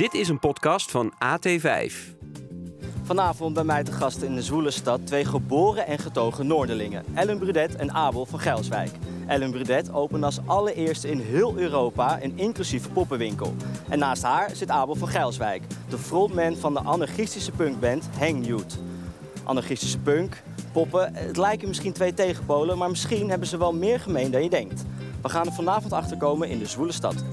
Dit is een podcast van AT5. Vanavond bij mij te gast in de zwoele stad twee geboren en getogen Noorderlingen. Ellen Brudet en Abel van Gijlswijk. Ellen Brudet opende als allereerste in heel Europa een inclusieve poppenwinkel. En naast haar zit Abel van Gijlswijk, de frontman van de anarchistische punkband Hang Youth. Anarchistische punk, poppen, het lijken misschien twee tegenpolen, maar misschien hebben ze wel meer gemeen dan je denkt. We gaan er vanavond achter komen in de zwoele stad.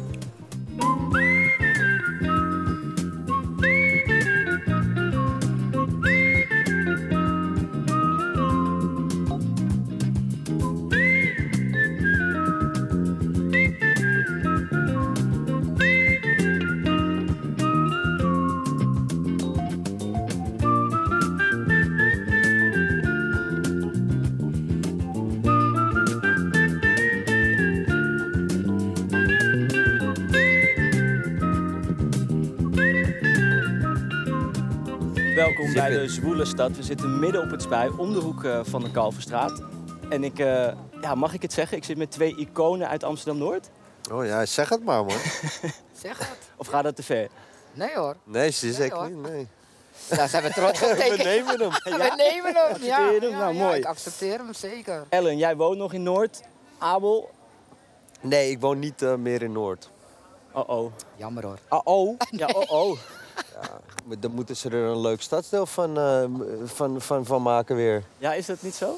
Bij de Zwoele Stad. We zitten midden op het spui, om de hoek eh, van de Kalverstraat. En ik, eh, ja, mag ik het zeggen? Ik zit met twee iconen uit Amsterdam-Noord. Oh ja, zeg het maar, man. Zeg het. Of gaat dat te ver? Nee hoor. Nee, ze is Nee, niet. Nee. Daar zijn we trots op. We nemen hem. We nemen hem. Ja, hem? ja, Nou, ja, mooi. Ik accepteer hem zeker. Ellen, jij woont nog in Noord. Abel? Nee, ik woon niet eh, meer in Noord. Oh-oh. Jammer hoor. Oh-oh? Ja, oh-oh. Maar Dan moeten ze er een leuk stadsdeel van, eh, van, van, van maken weer. Ja, is dat niet zo?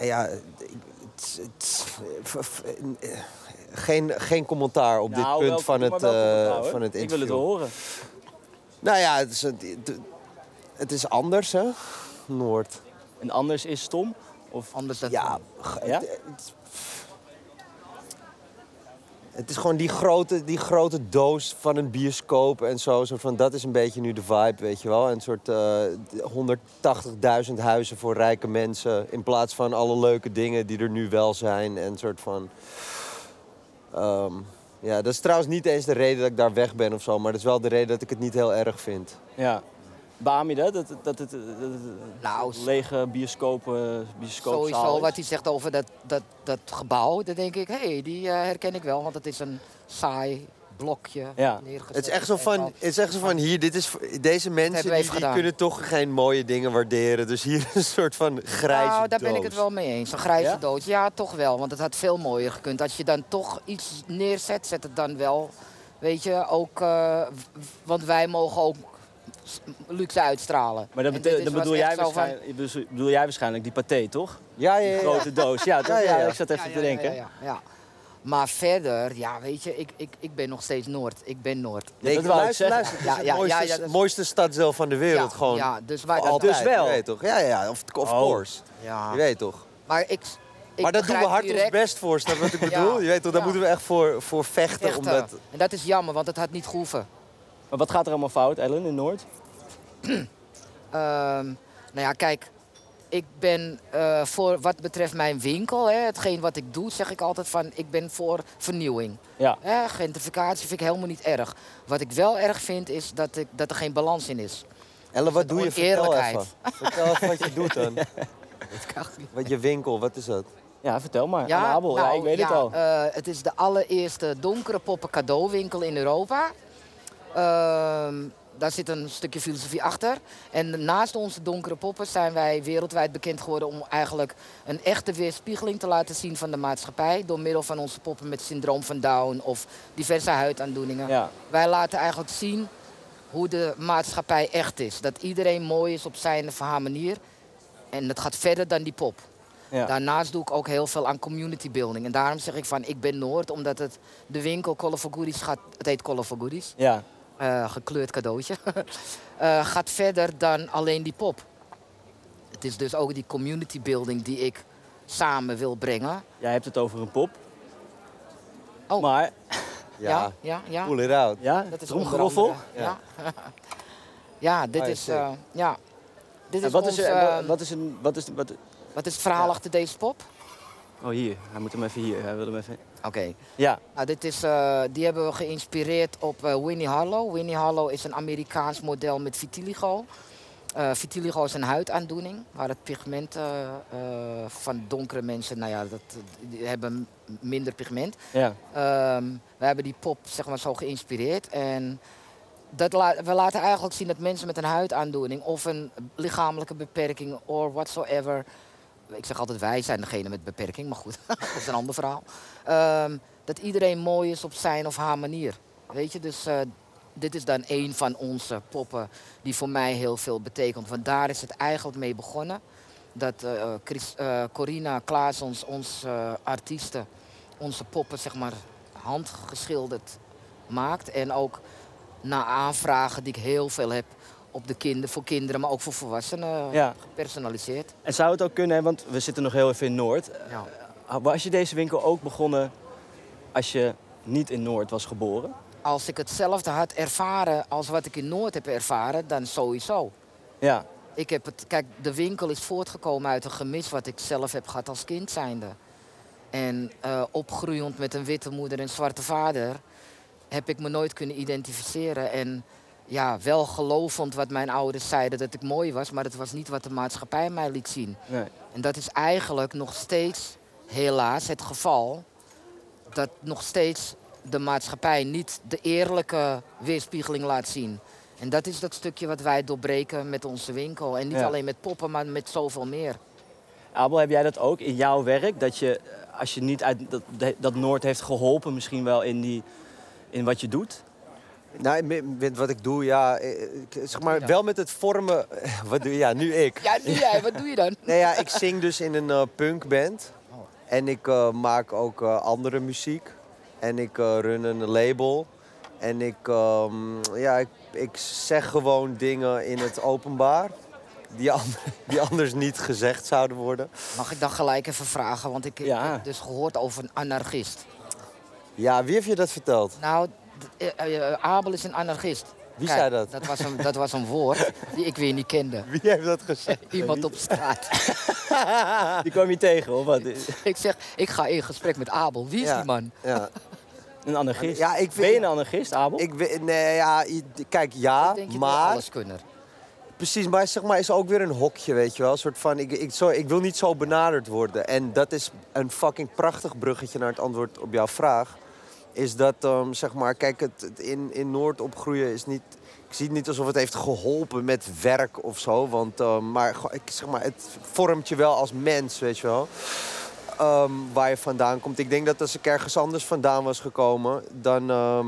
Ja, ik- het, eh, geen, geen commentaar op dit Nou, punt welkom, van, het, eh, hè. van het Ik wil het interview. horen. Nou ja, het is, het, is anders, hè? Noord. En anders is stom? Of... Anders dan Ja, Ja? Het, het- het is gewoon die grote, die grote doos van een bioscoop en zo. Soort van, dat is een beetje nu de vibe, weet je wel. Een soort eh 180.000 huizen voor rijke mensen. In plaats van alle leuke dingen die er nu wel zijn. En soort van... ehm, ja, dat is trouwens niet eens de reden dat ik daar weg ben of zo. Maar dat is wel de reden dat ik het niet heel erg vind. Ja. Baam je dat? Dat, dat, dat, dat, dat- Nou, lege bioscopen, bioscoopzaal Sowieso is? wat hij zegt over dat, dat, dat gebouw, dan denk ik, hé, hey, die eh, herken ik wel, want het is een saai blokje Ja. neergezet. Het is echt zo van, het is echt zo van hier, dit is, deze mensen die, kunnen toch geen mooie dingen waarderen. Dus hier een soort van grijze Nou, daar ben ik het wel mee eens. Een grijze Ja? dood. Ja, toch wel. Want het had veel mooier gekund. Als je dan toch iets neerzet, zet het dan wel. Weet je, ook... eh, want wij mogen ook luxe uitstralen. Maar dat, bedoel, jij van- waarschijnlijk, bedoel- jij waarschijnlijk die paté, toch? Ja, ja, Die ja. grote doos. Ja? Ja, ja, ja, ja. ik zat even Ja, te denken. Ja, ja, ja. Maar verder, ja, weet je, ik, ik, ik ben nog steeds Noord. Ik ben Noord. Nee, dat ik- wou ik luister, zeggen. luister, het Ja, ja, mooiste, ja, ja, mooiste stadsdeel van de wereld. ja, gewoon ja, dus wij dat- altijd. Dus wel. Je weet toch? Ja, ja, of, of Oh. course. Ja. Je weet toch? Maar ik, ik maar dat doen we hard ons direct best voor, snap je wat ik Ja. bedoel? Je weet toch, daar Ja. moeten we echt voor, voor vechten. vechten. Omdat, En dat is jammer, want het had niet gehoeven. Maar wat gaat er allemaal fout, Ellen, in Noord? Ehm, nou ja, kijk, ik ben eh, voor wat betreft mijn winkel, hè, hetgeen wat ik doe, zeg ik altijd van, ik ben voor vernieuwing. Ja. Hè, gentrificatie vind ik helemaal niet erg. Wat ik wel erg vind, is dat, ik, dat er geen balans in is. Elle, wat doe je? Vertel even. Vertel even wat je doet dan. Wat je winkel, wat is dat? Ja, vertel maar. Ja, Abel, ja, nou, ik weet het ja, al. eh, het is de allereerste donkere poppen cadeauwinkel in Europa. Ehm, daar zit een stukje filosofie achter. En naast onze donkere poppen zijn wij wereldwijd bekend geworden om eigenlijk een echte weerspiegeling te laten zien van de maatschappij. Door middel van onze poppen met syndroom van Down of diverse huidaandoeningen. Ja. Wij laten eigenlijk zien hoe de maatschappij echt is. Dat iedereen mooi is op zijn of haar manier. En dat gaat verder dan die pop. Ja. Daarnaast doe ik ook heel veel aan community building. En daarom zeg ik van ik ben Noord, omdat het de winkel Colorful Goodies gaat. Het heet Colorful Goodies. ja. Eh, gekleurd cadeautje. Eh, gaat verder dan alleen die pop. Het is dus ook die community building die ik samen wil brengen. Jij hebt het over een pop. Oh. Maar, Ja, Ja, ja, ja. pull it out. ja, Dat is tromgeroffel. andere, Ja. ja, dit is. eh, ja. Dit En is wat, ons, is, er- eh, wat is een... Wat is, wat, wat is het verhaal Ja. achter deze pop? Oh, hier. Hij moet hem even hier. Hij wil hem even... Oké. Ja. Nou, dit is, eh, die hebben we geïnspireerd op eh, Winnie Harlow. Winnie Harlow is een Amerikaans model met vitiligo. Eh, vitiligo is een huidaandoening waar het pigment van donkere mensen, nou ja, dat, die hebben minder pigment. Ja. Ehm, we hebben die pop zeg maar zo geïnspireerd en dat la- we laten eigenlijk zien dat mensen met een huidaandoening of een lichamelijke beperking or whatsoever. Ik zeg altijd wij zijn degene met beperking, maar goed, dat is een ander verhaal. Ehm, dat iedereen mooi is op zijn of haar manier. Weet je, dus eh, dit is dan een van onze poppen die voor mij heel veel betekent. Want daar is het eigenlijk mee begonnen. Dat eh, eh, Corina Klaasens, ons eh, artiesten, onze poppen zeg maar handgeschilderd maakt. En ook na aanvragen die ik heel veel heb op de kinder, voor kinderen, maar ook voor volwassenen Ja. gepersonaliseerd. En zou het ook kunnen, want we zitten nog heel even in Noord. Ja. Uh, Was je deze winkel ook begonnen als je niet in Noord was geboren? Als ik hetzelfde had ervaren als wat ik in Noord heb ervaren, dan sowieso. Ja. Ik heb het, kijk, de winkel is voortgekomen uit een gemis wat ik zelf heb gehad als kind zijnde. En eh, opgroeiend met een witte moeder en zwarte vader heb ik me nooit kunnen identificeren. En ja, wel gelovend wat mijn ouders zeiden dat ik mooi was, maar het was niet wat de maatschappij mij liet zien. Nee. En dat is eigenlijk nog steeds, helaas, het geval. Dat nog steeds de maatschappij niet de eerlijke weerspiegeling laat zien. En dat is dat stukje wat wij doorbreken met onze winkel. En niet Ja. alleen met poppen, maar met zoveel meer. Abel, heb jij dat ook in jouw werk? Dat je, eh, als je niet uit dat, dat Noord heeft geholpen, misschien wel in, die, in wat je doet? Nou, met- wat ik doe, ja, eh, ik- zeg maar, wel met het vormen. Wat doe je? Ja, nu ik. Ja, nu jij, wat doe je dan? Nee, ja, ik zing dus in een eh, punkband. En ik eh, maak ook eh, andere muziek. En ik eh, run een label. En ik, ehm, ja, ik, ik zeg gewoon dingen in het openbaar. Die, an- die anders niet gezegd zouden worden. Mag ik dan gelijk even vragen? Want ik, ik heb dus gehoord over een anarchist. Ja, wie heeft je dat verteld? Nou, eh, eh, Abel is een anarchist. Wie Kijk, zei dat? Dat was, een, dat was een woord die ik weer niet kende. Wie heeft dat gezegd? Iemand op straat. Die kwam je tegen, of wat? ik zeg, ik ga in gesprek met Abel. Wie is Ja. die man? Ja. Een anarchist? Ja, ik Ben je een anarchist, Abel? Ik, we- nee, ja, kijk, ja, Ik denk je maar... alles kunnen. Precies, maar zeg maar is ook weer een hokje, weet je wel. Een soort van, ik, ik, zo, ik wil niet zo benaderd worden. En dat is een fucking prachtig bruggetje naar het antwoord op jouw vraag. Is dat, zeg maar, kijk, het, het in, in Noord opgroeien is niet... Ik zie het niet alsof het heeft geholpen met werk of zo. Want, ehm, maar ik, zeg maar, het vormt je wel als mens, weet je wel. Ehm, waar je vandaan komt. Ik denk dat als ik ergens anders vandaan was gekomen... dan ehm,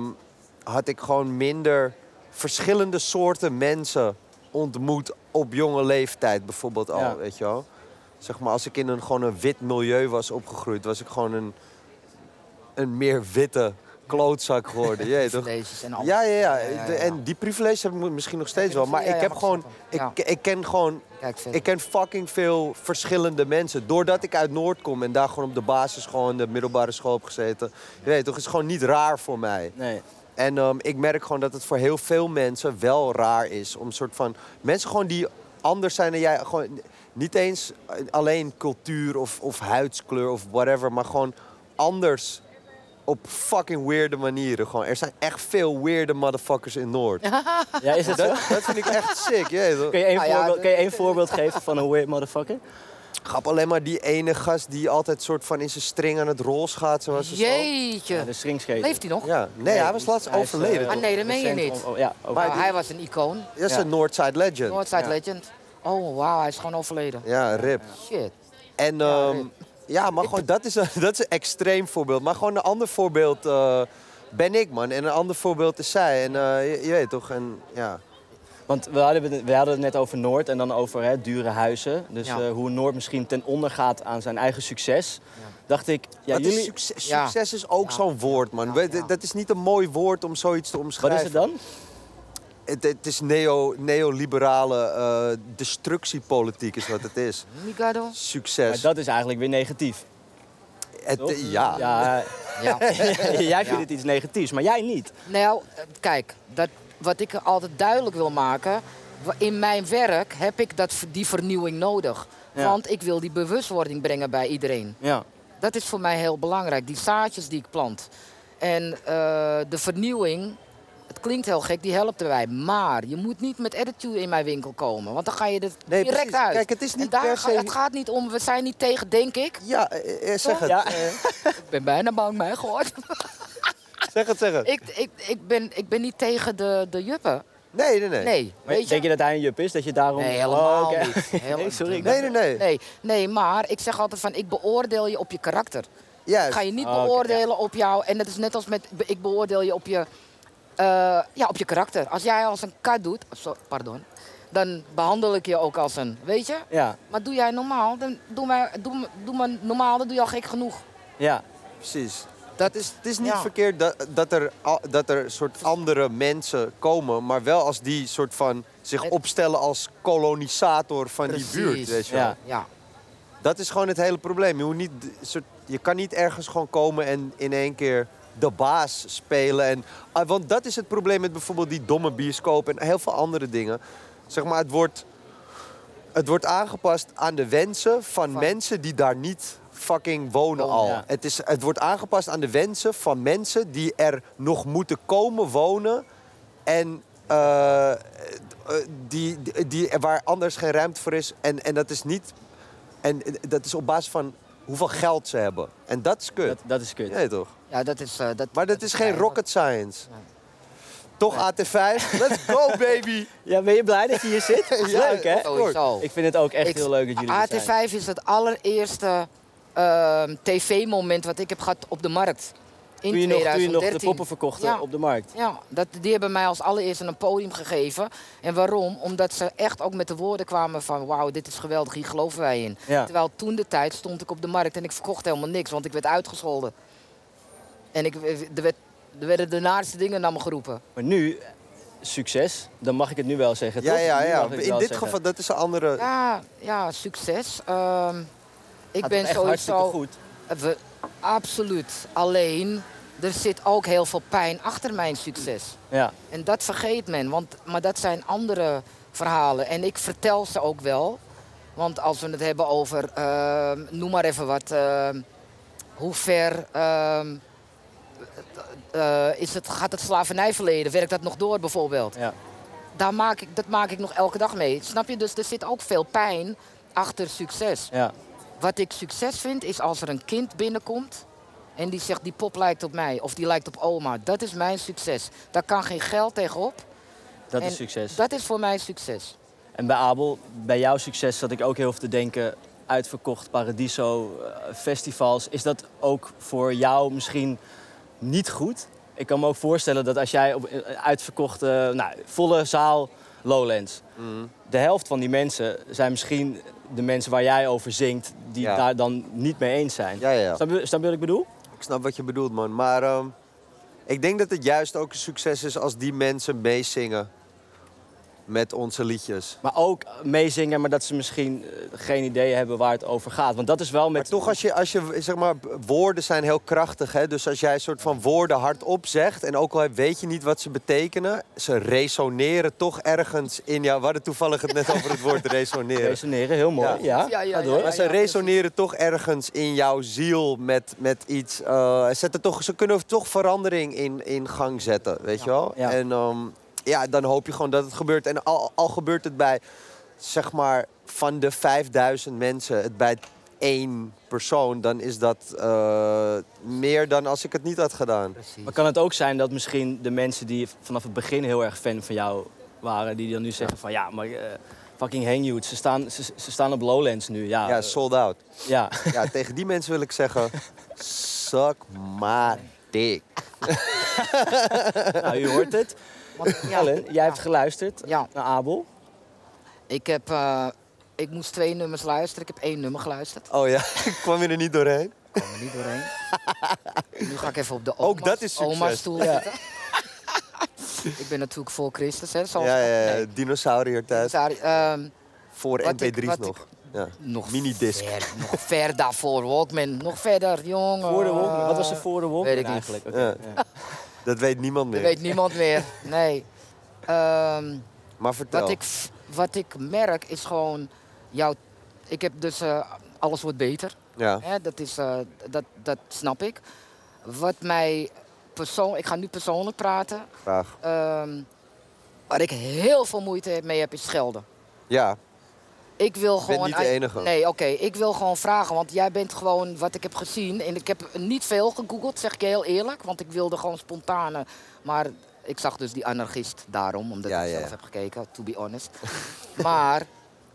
had ik gewoon minder verschillende soorten mensen ontmoet op jonge leeftijd bijvoorbeeld al, Ja. weet je wel. Zeg maar, als ik in een gewoon een wit milieu was opgegroeid, was ik gewoon een, een meer witte klootzak geworden. Je weet toch? En al. Ja, ja, ja. Ja, ja, De- ja. En die privileges heb ik misschien nog steeds wel. Maar ja, ja, ik heb gewoon... Ik, ik ken gewoon... Ik ken fucking veel verschillende mensen. Doordat ik uit Noord kom en daar gewoon op de basis gewoon de middelbare school heb gezeten. Je weet toch, het is gewoon niet raar voor mij. Nee. En ehm, ik merk gewoon dat het voor heel veel mensen wel raar is. Om een soort van. Mensen gewoon die anders zijn dan jij. Gewoon niet eens alleen cultuur of, of huidskleur of whatever. Maar gewoon anders. Op fucking weirde manieren. Gewoon, er zijn echt veel weirde motherfuckers in Noord. Ja, is het zo? Dat, dat vind ik echt sick. Kun je één Nou ja, voorbeeld, kun je één voorbeeld geven van een weird motherfucker? Grap alleen maar die ene gast die altijd soort van in zijn string aan het rols gaat. Zoals ze zo. Jeetje. Ja, de stringskater. Leeft hij nog? Ja, nee, hij was laatst Hij is, overleden. eh? Ah, nee, dat meen je niet. om- oh, ja. Maar Nou, die- hij was een icoon. dat is een Northside Legend. Northside ja. Legend. Oh, wauw, hij is gewoon overleden. Ja, rip. Shit. En Ja, ehm, rip. Ja, maar gewoon, dat is, een, dat is een extreem voorbeeld. Maar gewoon een ander voorbeeld eh, ben ik, man. En een ander voorbeeld is zij. En eh, je, je weet toch, en ja. Want we hadden, het- we hadden het net over Noord en dan over hè, dure huizen. Dus Ja. eh, hoe Noord misschien ten onder gaat aan zijn eigen succes. Dacht ik, ja, Wat jullie... is succes, Ja. succes is ook Ja. zo'n woord, man. Ja, We- ja. Dat is niet een mooi woord om zoiets te Wat omschrijven. is het dan? Het, het is neo, neoliberale eh, destructiepolitiek is wat het is. Mikado? Maar Succes. dat is eigenlijk weer negatief. Het- toch? ja. Ja, Ja. jij vindt Ja. het iets negatiefs, maar jij niet. Nou, kijk, dat, wat ik altijd duidelijk wil maken. In mijn werk heb ik dat, die vernieuwing nodig. Ja. Want ik wil die bewustwording brengen bij iedereen. Ja. Dat is voor mij heel belangrijk, die zaadjes die ik plant. En eh, de vernieuwing, het klinkt heel gek, die helpt erbij. Maar je moet niet met attitude in mijn winkel komen, want dan ga je er Nee, direct precies. uit. Kijk, het is niet en daar per ga- se- het gaat niet om, we zijn niet tegen, denk ik. Ja, eh, eh, zeg het. Ja. Eh, Ik ben bijna bang, mijn god. Zeg het, zeg het. Ik, ik, ik, ben, ik ben niet tegen de, de juppen. Nee, nee, nee. Nee, Maar weet denk je dat hij een jup is? Dat je daarom... Nee, helemaal Oh, oké. niet. Heel- Nee, sorry. ik Nee, nee, nee. Nee, nee, maar ik zeg altijd van ik beoordeel je op je karakter. Juist. Ik ga je niet Oh, oké, beoordelen op jou. En dat is net als met ik beoordeel je op je, eh, ja, op je karakter. Als jij als een kat doet, so- pardon, dan behandel ik je ook als een, weet je? Ja, Maar doe jij normaal, dan doe maar, doe, doe maar normaal, dan doe je al gek genoeg. ja. Precies. Dat Het is, het is niet Ja. verkeerd dat, dat, er, dat er soort andere mensen komen, maar wel als die soort van zich Het- opstellen als kolonisator van die buurt. Weet je wel. Ja. Ja, Dat is gewoon het hele probleem. Je, moet niet, soort, je kan niet ergens gewoon komen en in één keer de baas spelen. En, ah, want dat is het probleem met bijvoorbeeld die domme bioscoop en heel veel andere dingen. Zeg maar, het wordt, het wordt aangepast aan de wensen van Van- mensen die daar niet fucking wonen al. ja. Het, is, het wordt aangepast aan de wensen van mensen die er nog moeten komen wonen. En eh, eh, die, die, die- waar anders geen ruimte voor is. En, en dat is niet. En dat is op basis van hoeveel geld ze hebben. En dat is kut. Dat, dat is kut. Ja, toch? ja dat is... eh, dat, Maar dat is geen rocket science. Nee. Toch AT5? Let's go, baby! Ja, ben je blij dat je hier zit? Dat is Ja, leuk, hè? Sowieso. Ik vind het ook echt Ik- heel leuk dat jullie er zijn. AT5 is het allereerste ehm, tv-moment wat ik heb gehad op de markt. In Toen je, nog, toen je 2013. nog de poppen verkocht Ja. op de markt. Ja, dat, die hebben mij als allereerste een podium gegeven. En waarom? Omdat ze echt ook met de woorden kwamen van... wauw, dit is geweldig, hier geloven wij in. Ja. Terwijl toen de tijd stond ik op de markt en ik verkocht helemaal niks. Want ik werd uitgescholden. En ik, er, werd, er werden de naarste dingen naar me geroepen. Maar nu, succes, dan mag ik het nu wel zeggen, Ja, toch? ja, ja. In dit zeggen. geval, dat is een andere. Ja, ja succes. Ehm, ik Gaat ben sowieso... goed. We, absoluut. Alleen, er zit ook heel veel pijn achter mijn succes. Ja, En dat vergeet men, want, maar dat zijn andere verhalen. En ik vertel ze ook wel. Want als we het hebben over, ehm, noem maar even wat, ehm, hoe ver ehm, eh, is het, gaat het slavernijverleden, werkt dat nog door bijvoorbeeld? ja. Daar maak ik, dat maak ik nog elke dag mee. Snap je? Dus er zit ook veel pijn achter succes. ja. Wat ik succes vind, is als er een kind binnenkomt en die zegt die pop lijkt op mij of die lijkt op oma. Dat is mijn succes. Daar kan geen geld tegenop. Dat En is succes. Dat is voor mij succes. En bij Abel, bij jouw succes zat ik ook heel veel te denken... uitverkocht, Paradiso, eh, festivals. Is dat ook voor jou misschien niet goed? Ik kan me ook voorstellen dat als jij op een uitverkochte, nou, volle zaal Lowlands... Mhm. de helft van die mensen zijn misschien de mensen waar jij over zingt... die Ja. daar dan niet mee eens zijn. Ja, ja, snap je wat ik bedoel? Snap wat je bedoelt, man. Maar ehm, ik denk dat het juist ook een succes is als die mensen meezingen met onze liedjes. Maar ook meezingen, maar dat ze misschien eh, geen idee hebben waar het over gaat. Want dat is wel met... Maar toch, als je, als je zeg maar, woorden zijn heel krachtig. Hè? Dus als jij een soort van woorden hardop zegt. en ook al weet je niet wat ze betekenen. ze resoneren toch ergens in jou. We hadden toevallig het net over het woord resoneren. Resoneren, heel mooi. Ja. Ja, Ja, ja, ga door. ja, Maar ze resoneren toch ergens in jouw ziel met, met iets. eh, zetten toch, ze kunnen toch verandering in, in gang zetten, weet je wel? Ja. En ehm, ja, dan hoop je gewoon dat het gebeurt. En al, al gebeurt het bij, zeg maar, van de 5000 mensen, het bij één persoon, dan is dat eh, meer dan als ik het niet had gedaan. Precies. Maar kan het ook zijn dat misschien de mensen die vanaf het begin heel erg fan van jou waren... die dan nu zeggen van ja, maar eh, fucking hang you, ze staan, ze, ze staan op Lowlands nu. Ja, Ja, sold out. ja. Ja, tegen die mensen wil ik zeggen, suck my dick. nou, u hoort het. Want, ja, Ellen, jij hebt geluisterd Ja. naar Abel. ik, heb, eh, ik moest twee nummers luisteren. Ik heb één nummer geluisterd. Oh ja, ik kwam je er niet doorheen. Ik kwam er niet doorheen. nu ga ik even op de Ook oma's, dat is succes. oma's stoel Ja. zitten. ik ben natuurlijk voor Christus, hè. Zoals Ja, ja, ja, Nee. dinosauriertijd. Sorry, ehm, Voor Wat ik- MP3's wat nog. Ja. nog Minidisc. Ver, nog ver daarvoor, Walkman. Nog verder, jongen. Voor de Walkman. Wat was er voor de Walkman weet ik niet. eigenlijk? Oké, Ja. ja. Dat weet niemand meer. Dat weet niemand meer. Nee. Ehm, Maar vertel. wat, ik, wat ik merk is gewoon... Jouw, ik heb dus... eh, alles wordt beter. Ja. Hè, dat, is, eh, dat, dat snap ik. Wat mij persoon, ik ga nu persoonlijk praten. Graag. Ehm, waar ik heel veel moeite mee heb, is schelden. Ja. Ik wil gewoon. niet de enige. Nee, oké. Ik wil gewoon vragen, want jij bent gewoon wat ik heb gezien. En ik heb niet veel gegoogeld, zeg ik je heel eerlijk. Want ik wilde gewoon spontane. Maar ik zag dus die anarchist daarom, omdat Ja, ik ja, zelf ja. heb gekeken, to be honest. maar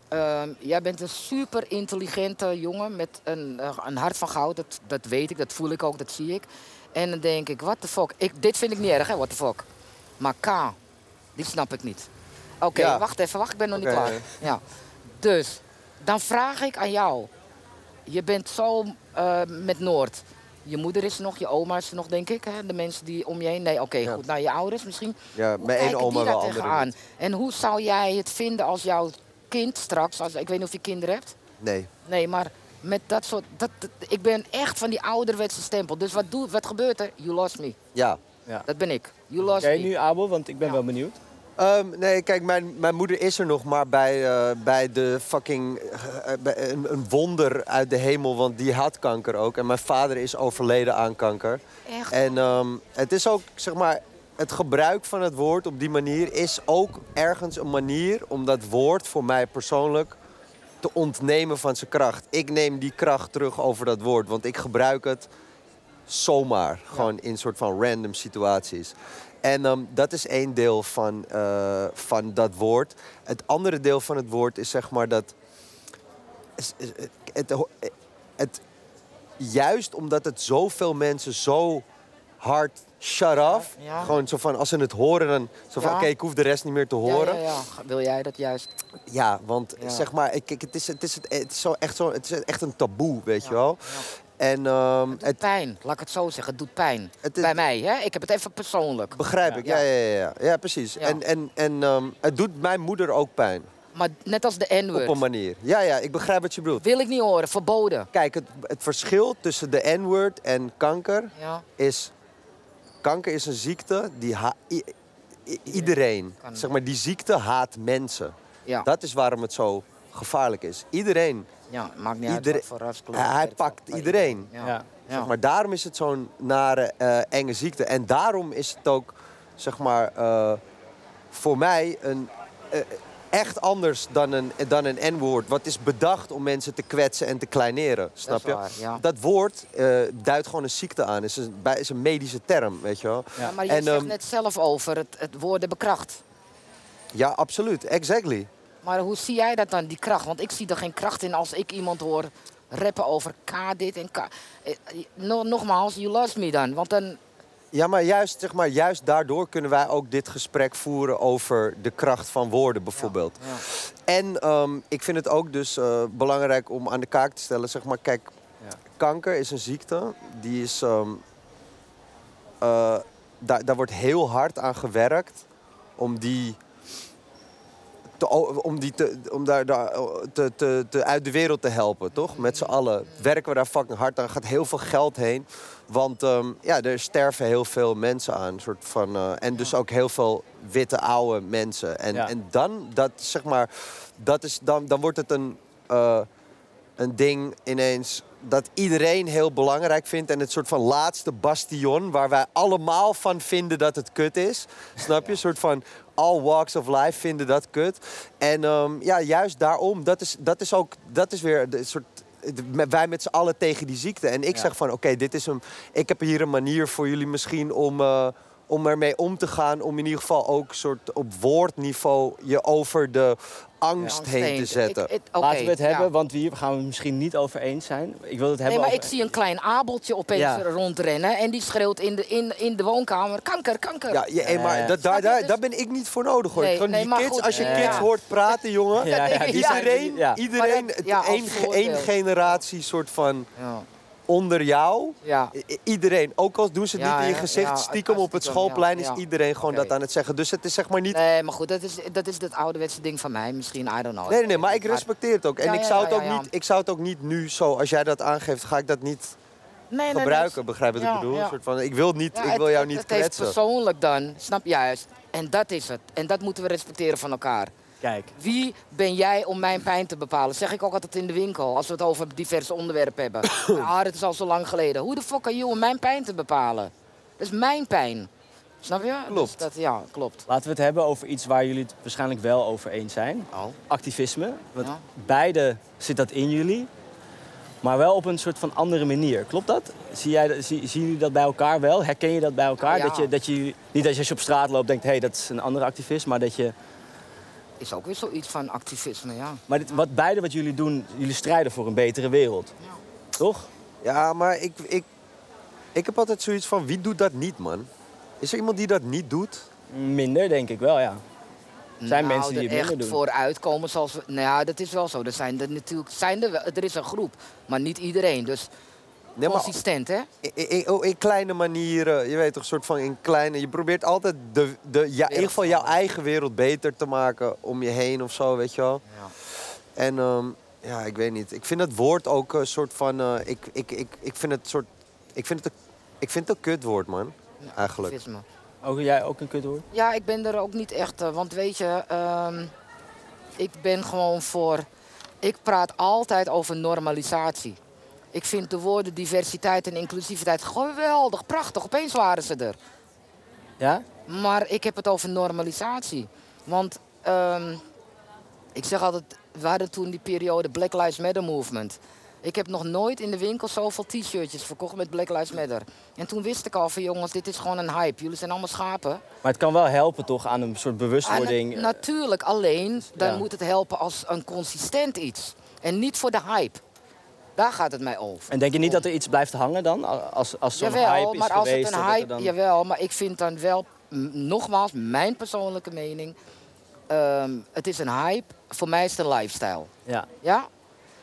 ehm, jij bent een super intelligente jongen met een, eh, een hart van goud. Dat, dat weet ik, dat voel ik ook, dat zie ik. En dan denk ik, what the fuck. Ik, dit vind ik niet erg, hè, what the fuck. Maar K, die snap ik niet. Oké, wacht even, wacht, ik ben nog niet klaar. ja. Dus, dan vraag ik aan jou. Je bent zo eh, met Noord. Je moeder is er nog, je oma is er nog, denk ik. Hè? De mensen die om je heen. Nee, oké, Ja. goed. Nou, je ouders misschien. Ja, Hoe mijn ene oma die wel, daar andere. En hoe zou jij het vinden als jouw kind straks, als, ik weet niet of je kinderen hebt. Nee. Nee, maar met dat soort. Dat, dat- ik ben echt van die ouderwetse stempel. Dus wat, doe, wat gebeurt er? You lost me. Ja. Ja. Dat ben ik. You lost Jij me. nu, Abel? Want ik ben Ja. wel benieuwd. Ehm, nee, kijk, mijn, mijn moeder is er nog, maar bij, eh, bij de fucking... eh, bij een, een wonder uit de hemel, want die had kanker ook. En mijn vader is overleden aan kanker. Echt? En ehm, het is ook, zeg maar, het gebruik van het woord op die manier is ook ergens een manier om dat woord voor mij persoonlijk te ontnemen van zijn kracht. Ik neem die kracht terug over dat woord, want ik gebruik het zomaar. Gewoon in soort van random situaties. En ehm, dat is één deel van, eh, van dat woord. Het andere deel van het woord is zeg maar dat. Het, het, het, juist omdat het zoveel mensen zo hard shut off. Ja. Gewoon zo van als ze het horen, dan zo van Ja. oké, ik hoef de rest niet meer te horen. ja, ja. Wil jij dat juist? Ja, want zeg maar, ik- kijk, het is, het is, het is zo echt, zo, het is echt een taboe, weet je Ja, wel. En ehm, Het doet het pijn, laat ik het zo zeggen. Het doet pijn. Het Bij mij, hè? Ik heb het even persoonlijk. begrijp Ja. ik, ja, ja, ja, ja, ja precies. Ja. En, en, en ehm, het doet mijn moeder ook pijn, Maar net als de op een N-word. manier. Ja, ja, ik begrijp wat je bedoelt. Wil ik niet horen, verboden. Kijk, het, het verschil tussen de N-word en kanker Ja. is... Kanker is een ziekte die ha- i- i- iedereen, Kan. zeg maar, die ziekte haat mensen. Ja. Dat is waarom het zo gevaarlijk is. Iedereen, ja, maakt niet uit wat voor hij, pakt iedereen. Ja. Ja. Ja. Zeg maar daarom is het zo'n nare, eh, enge ziekte. En daarom is het ook, zeg maar, eh, voor mij een, eh, echt anders dan een, dan een N-woord. Wat is bedacht om mensen te kwetsen en te kleineren. Snap je? waar, ja. Dat woord eh, duidt gewoon een ziekte aan. Is een, is een medische term, weet je wel. Ja, maar je En, zegt ehm, net zelf over het, het woorden bekracht. Ja, absoluut. Exactly. Maar hoe zie jij dat dan, die kracht? Want ik zie er geen kracht in als ik iemand hoor rappen over K dit en K. Eh, no- nogmaals, you lost me dan. Want dan, Ja, maar juist, zeg maar juist daardoor kunnen wij ook dit gesprek voeren over de kracht van woorden bijvoorbeeld. ja. En ehm, ik vind het ook dus eh, belangrijk om aan de kaak te stellen, zeg maar, kijk, Ja. kanker is een ziekte, die is, eh, daar, daar wordt heel hard aan gewerkt om die, te, om die te, om daar, daar te, te, te uit de wereld te helpen, toch? Met z'n allen werken we daar fucking hard aan, gaat heel veel geld heen. Want ehm, ja, er sterven heel veel mensen aan. Soort van, eh, en dus ook heel veel witte oude mensen. En, Ja. en dan, dat, zeg maar, dat is, dan, dan wordt het een, eh, een ding ineens dat iedereen heel belangrijk vindt. En het soort van laatste bastion waar wij allemaal van vinden dat het kut is. Snap je? Een soort van all walks of life vinden dat kut. En ehm, ja, juist daarom, dat is, dat is ook, dat is weer de soort wij met z'n allen tegen die ziekte. En ik Ja. zeg van, oké, dit is een... Ik heb hier een manier voor jullie misschien om, eh, om ermee om te gaan. Om in ieder geval ook soort op woordniveau je over de angst angst heen te zetten. Ik- ik- oké, Laten we het ja. hebben, want hier gaan we het misschien niet over eens zijn. Ik wil het hebben Nee, maar over... ik zie een klein abeltje opeens Ja. rondrennen. En die schreeuwt in de, in, in de woonkamer, kanker, kanker. Ja, eh, maar dat, daar, je? daar, Dus- daar ben ik niet voor nodig hoor. Nee, Gewoon nee, die maar kids, goed, als je ja. kids hoort praten, jongen. Iedereen, ja. iedereen één, generatie soort van Ja. Onder jou. Ja. Iedereen, ook al doen ze het Ja, niet in je gezicht, ja, stiekem op het schoolplein is iedereen gewoon dat aan het zeggen. Dus het is zeg maar niet... Nee, maar goed, dat is, dat is het ouderwetse ding van mij. Misschien, I don't know. Nee, nee, nee, maar ik respecteer het ook. En ik, zou het ook. Niet, ik zou het ook niet nu zo, als jij dat aangeeft, ga ik dat niet Nee, nee, nee, gebruiken. Begrijp wat ik bedoel? Een soort van, ik wil, niet, ik het- wil jou het- niet Het kwetsen. persoonlijk dan, snap je juist. En dat is het. En dat moeten we respecteren van elkaar. Kijk, Wie ben jij om mijn pijn te bepalen? Zeg ik ook altijd in de winkel, als we het over diverse onderwerpen hebben. ah, het is al zo lang geleden. Hoe de fuck are you om mijn pijn te bepalen? Dat is mijn pijn. Snap je? Klopt. Dus dat, ja, klopt. Laten we het hebben over iets waar jullie het waarschijnlijk wel over eens zijn. Oh. Activisme. Want Ja. beide zit dat in jullie. Maar wel op een soort van andere manier. Klopt dat? Zie jij, dat- zie, zien jullie dat bij elkaar wel? Herken je dat bij elkaar? Ja. Dat je, dat je, niet dat je als je op straat loopt denkt, hé, hey, dat is een andere activist. Maar, dat je, Is ook weer zoiets van activisme, ja. maar dit, wat, beide wat jullie doen, jullie strijden voor een betere wereld. Toch? Ja, maar ik, ik, ik heb altijd zoiets van, wie doet dat niet, man? Is er iemand die dat niet doet? Minder, denk ik wel, ja. Zijn nou, mensen die er het minder echt doen. voor uitkomen zoals we... Nou ja, dat is wel zo. Er zijn er natuurlijk... Zijn er, wel- er is een groep, maar niet iedereen. Dus Nee, consistent, hè? in, in, oh, in kleine manieren, je weet toch, soort van in kleine... Je probeert altijd de, de, ja, in ieder geval jouw eigen wereld beter te maken om je heen of zo, weet je wel. Ja. En ehm, ja, ik weet niet. Ik vind het woord ook een soort van... eh, ik, ik, ik, ik vind het soort... Ik vind het een, ik vind het een kutwoord, man. Eigenlijk. Activisme. Ook jij ook een kutwoord? Ja, ik ben er ook niet echt... eh, want weet je, ehm, ik ben gewoon voor... Ik praat altijd over normalisatie. Ik vind de woorden diversiteit en inclusiviteit geweldig, prachtig. Opeens waren ze er. Ja? Maar ik heb het over normalisatie. Want ehm, ik zeg altijd, we hadden toen die periode Black Lives Matter movement. Ik heb nog nooit in de winkel zoveel t-shirtjes verkocht met Black Lives Matter. En toen wist ik al van jongens, dit is gewoon een hype. Jullie zijn allemaal schapen. Maar het kan wel helpen toch aan een soort Ah, bewustwording. na- natuurlijk, alleen dan Ja. moet het helpen als een consistent iets. En niet voor de hype. Daar gaat het mij over. En denk je niet dat er iets blijft hangen dan? Als, als zo'n Jawel, hype is maar als geweest. het een hype, dan... jawel, maar ik vind dan wel, nogmaals, mijn persoonlijke mening, ehm, het is een hype. Voor mij is het een lifestyle. Ja. Ja?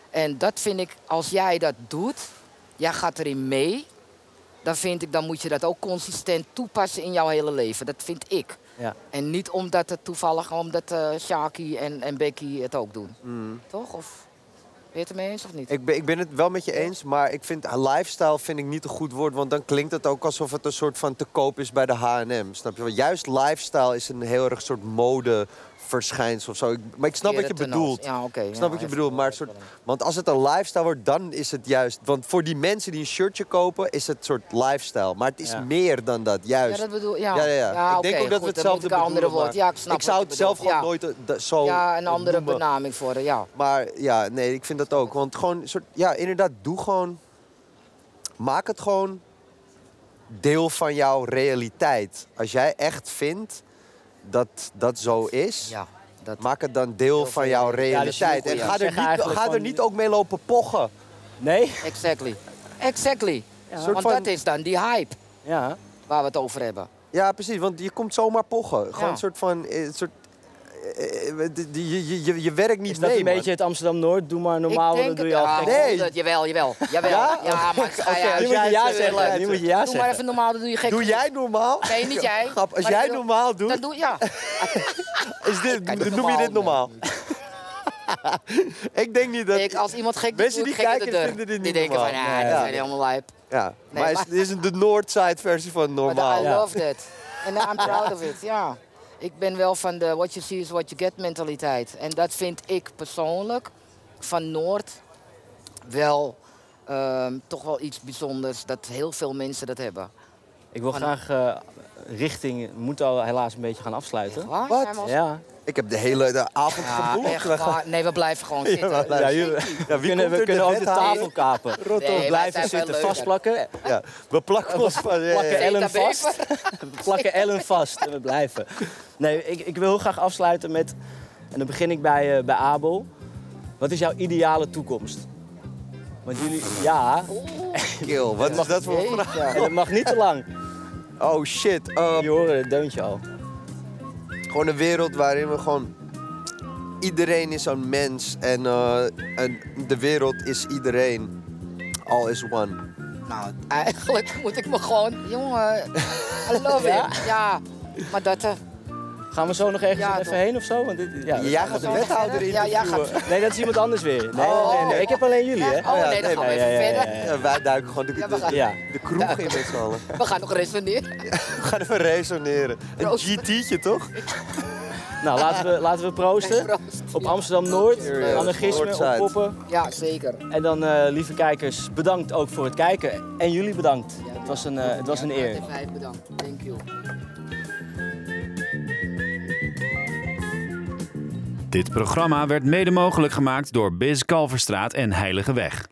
En dat vind ik, als jij dat doet, jij gaat erin mee, dan vind ik, dan moet je dat ook consistent toepassen in jouw hele leven. Dat vind ik. Ja. En niet omdat het toevallig, omdat eh Shaki en, en Becky het ook doen. Mm. Toch? Of je het ermee eens of niet? Ik ben, ik ben het wel met je eens, maar ik vind lifestyle vind ik niet een goed woord. Want dan klinkt het ook alsof het een soort van te koop is bij de H&M. Snap je? Want juist lifestyle is een heel erg soort modeverschijnsel of zo. Ik- maar ik snap wat je bedoelt. Ja. Ik snap wat je ja, bedoelt, maar soort, want als het een lifestyle wordt, dan is het juist... Want voor die mensen die een shirtje kopen, is het soort lifestyle. Maar het is Ja. meer dan dat, Ja, juist. dat bedoel ja. Ja, ja, ja. ik denk ook dat goed, we hetzelfde een andere bedoelen, woord. Ja, ik snap ik zou het zelf gewoon ja. nooit eh, zo Ja, een andere noemen. benaming voor de, ja. Maar ja, nee, ik vind dat ook. Want gewoon, soort, ja, inderdaad, doe gewoon. Maak het gewoon deel van jouw realiteit. Als jij echt vindt dat dat zo is, Ja, dat, maak het dan deel van jouw realiteit. En ga er, niet, ga er niet ook mee lopen pochen. Nee? exactly. Exactly. Want van- dat is dan die hype Ja. waar we het over hebben. Ja, precies, want je komt zomaar pochen. Gewoon Ja. een soort van. eh, Een soort, eh, eh, die- die- je, je, je werkt niet Is dat mee, een man. beetje het Amsterdam-Noord? Doe maar normaal, ik dan denk doe je het, al ja, gek. Nee. jawel, jawel. jawel. Ja? Ja, maar ga Oké, je als Nu moet je jij ja zeggen. Nu moet je ja Doe maar even normaal, dan doe je gek. Doe jij normaal? Nee, niet jij. Grap, als jij normaal doet, Dan doe ja. is dit, noem je dit normaal? ik denk niet dat... Ik, als iemand gek doet, die de kijken vinden dit Die niet denken van, ja, die ja. zijn helemaal lijp. Ja, maar, het is de Noordside versie van normaal. I Ja. love that. En I'm proud of it, ja. Ik ben wel van de what you see is what you get mentaliteit. En dat vind ik persoonlijk van Noord wel ehm, toch wel iets bijzonders. Dat heel veel mensen dat hebben. Ik wil Van- graag eh, richting... We moeten al helaas een beetje gaan afsluiten. Wat? Ja. Ik heb de hele de avond Ja, echt. Nee, we blijven gewoon zitten. Ja, we wie kunnen, we kunnen de ook de tafel kapen. Nee, wij Blijven zitten, vastplakken. Ja, we plakken ons plakken. Ellen vast. We plakken Ellen vast en we blijven. Nee, ik, ik wil heel graag afsluiten met... En dan begin ik bij, eh, bij Abel. Wat is jouw ideale toekomst? Want jullie... Ja, Kill, wat is dat voor een vraag? En dat mag niet te lang. Oh shit. Jullie horen het deuntje al. Gewoon een wereld waarin we gewoon... Iedereen is een mens en, eh, en de wereld is iedereen. All is one. Nou, eigenlijk moet ik me gewoon... Jongen, I love it. Ja, maar dat... Gaan we zo nog ergens Ja, even toch. heen of zo? Want dit, ja, Jij gaat de wethouder? Ja, gaat- Nee, dat is iemand anders weer. Nee, Oh. nee, nee, Ik heb alleen jullie, hè? Oh nee, dan gaan we even verder. wij duiken gewoon de, de, Ja. de kroeg in met z'n allen. We gaan nog resoneren. We gaan even resoneren. Een. GT'tje, toch? Nou, laten we, laten we proosten. Proost. Op Amsterdam-Noord, Cheers. anarchisme, Noordside. oppoppen. Ja, zeker. En dan, eh, lieve kijkers, bedankt ook voor het kijken. En jullie bedankt. Ja, Het was een, eh, het was een eer. AT5 bedankt. Thank you. Dit programma werd mede mogelijk gemaakt door Biz Kalverstraat en Heilige Weg.